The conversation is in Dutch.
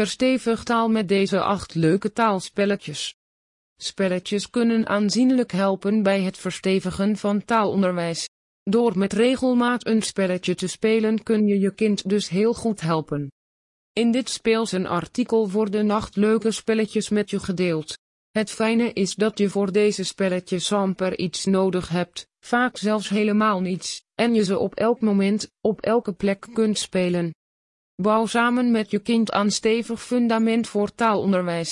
Verstevig taal met deze acht leuke taalspelletjes. Spelletjes kunnen aanzienlijk helpen bij het verstevigen van taalonderwijs. Door met regelmaat een spelletje te spelen kun je je kind dus heel goed helpen. In dit speelse artikel worden acht leuke spelletjes met je gedeeld. Het fijne is dat je voor deze spelletjes amper iets nodig hebt, vaak zelfs helemaal niets, en je ze op elk moment, op elke plek kunt spelen. Bouw samen met je kind aan stevig fundament voor taalonderwijs.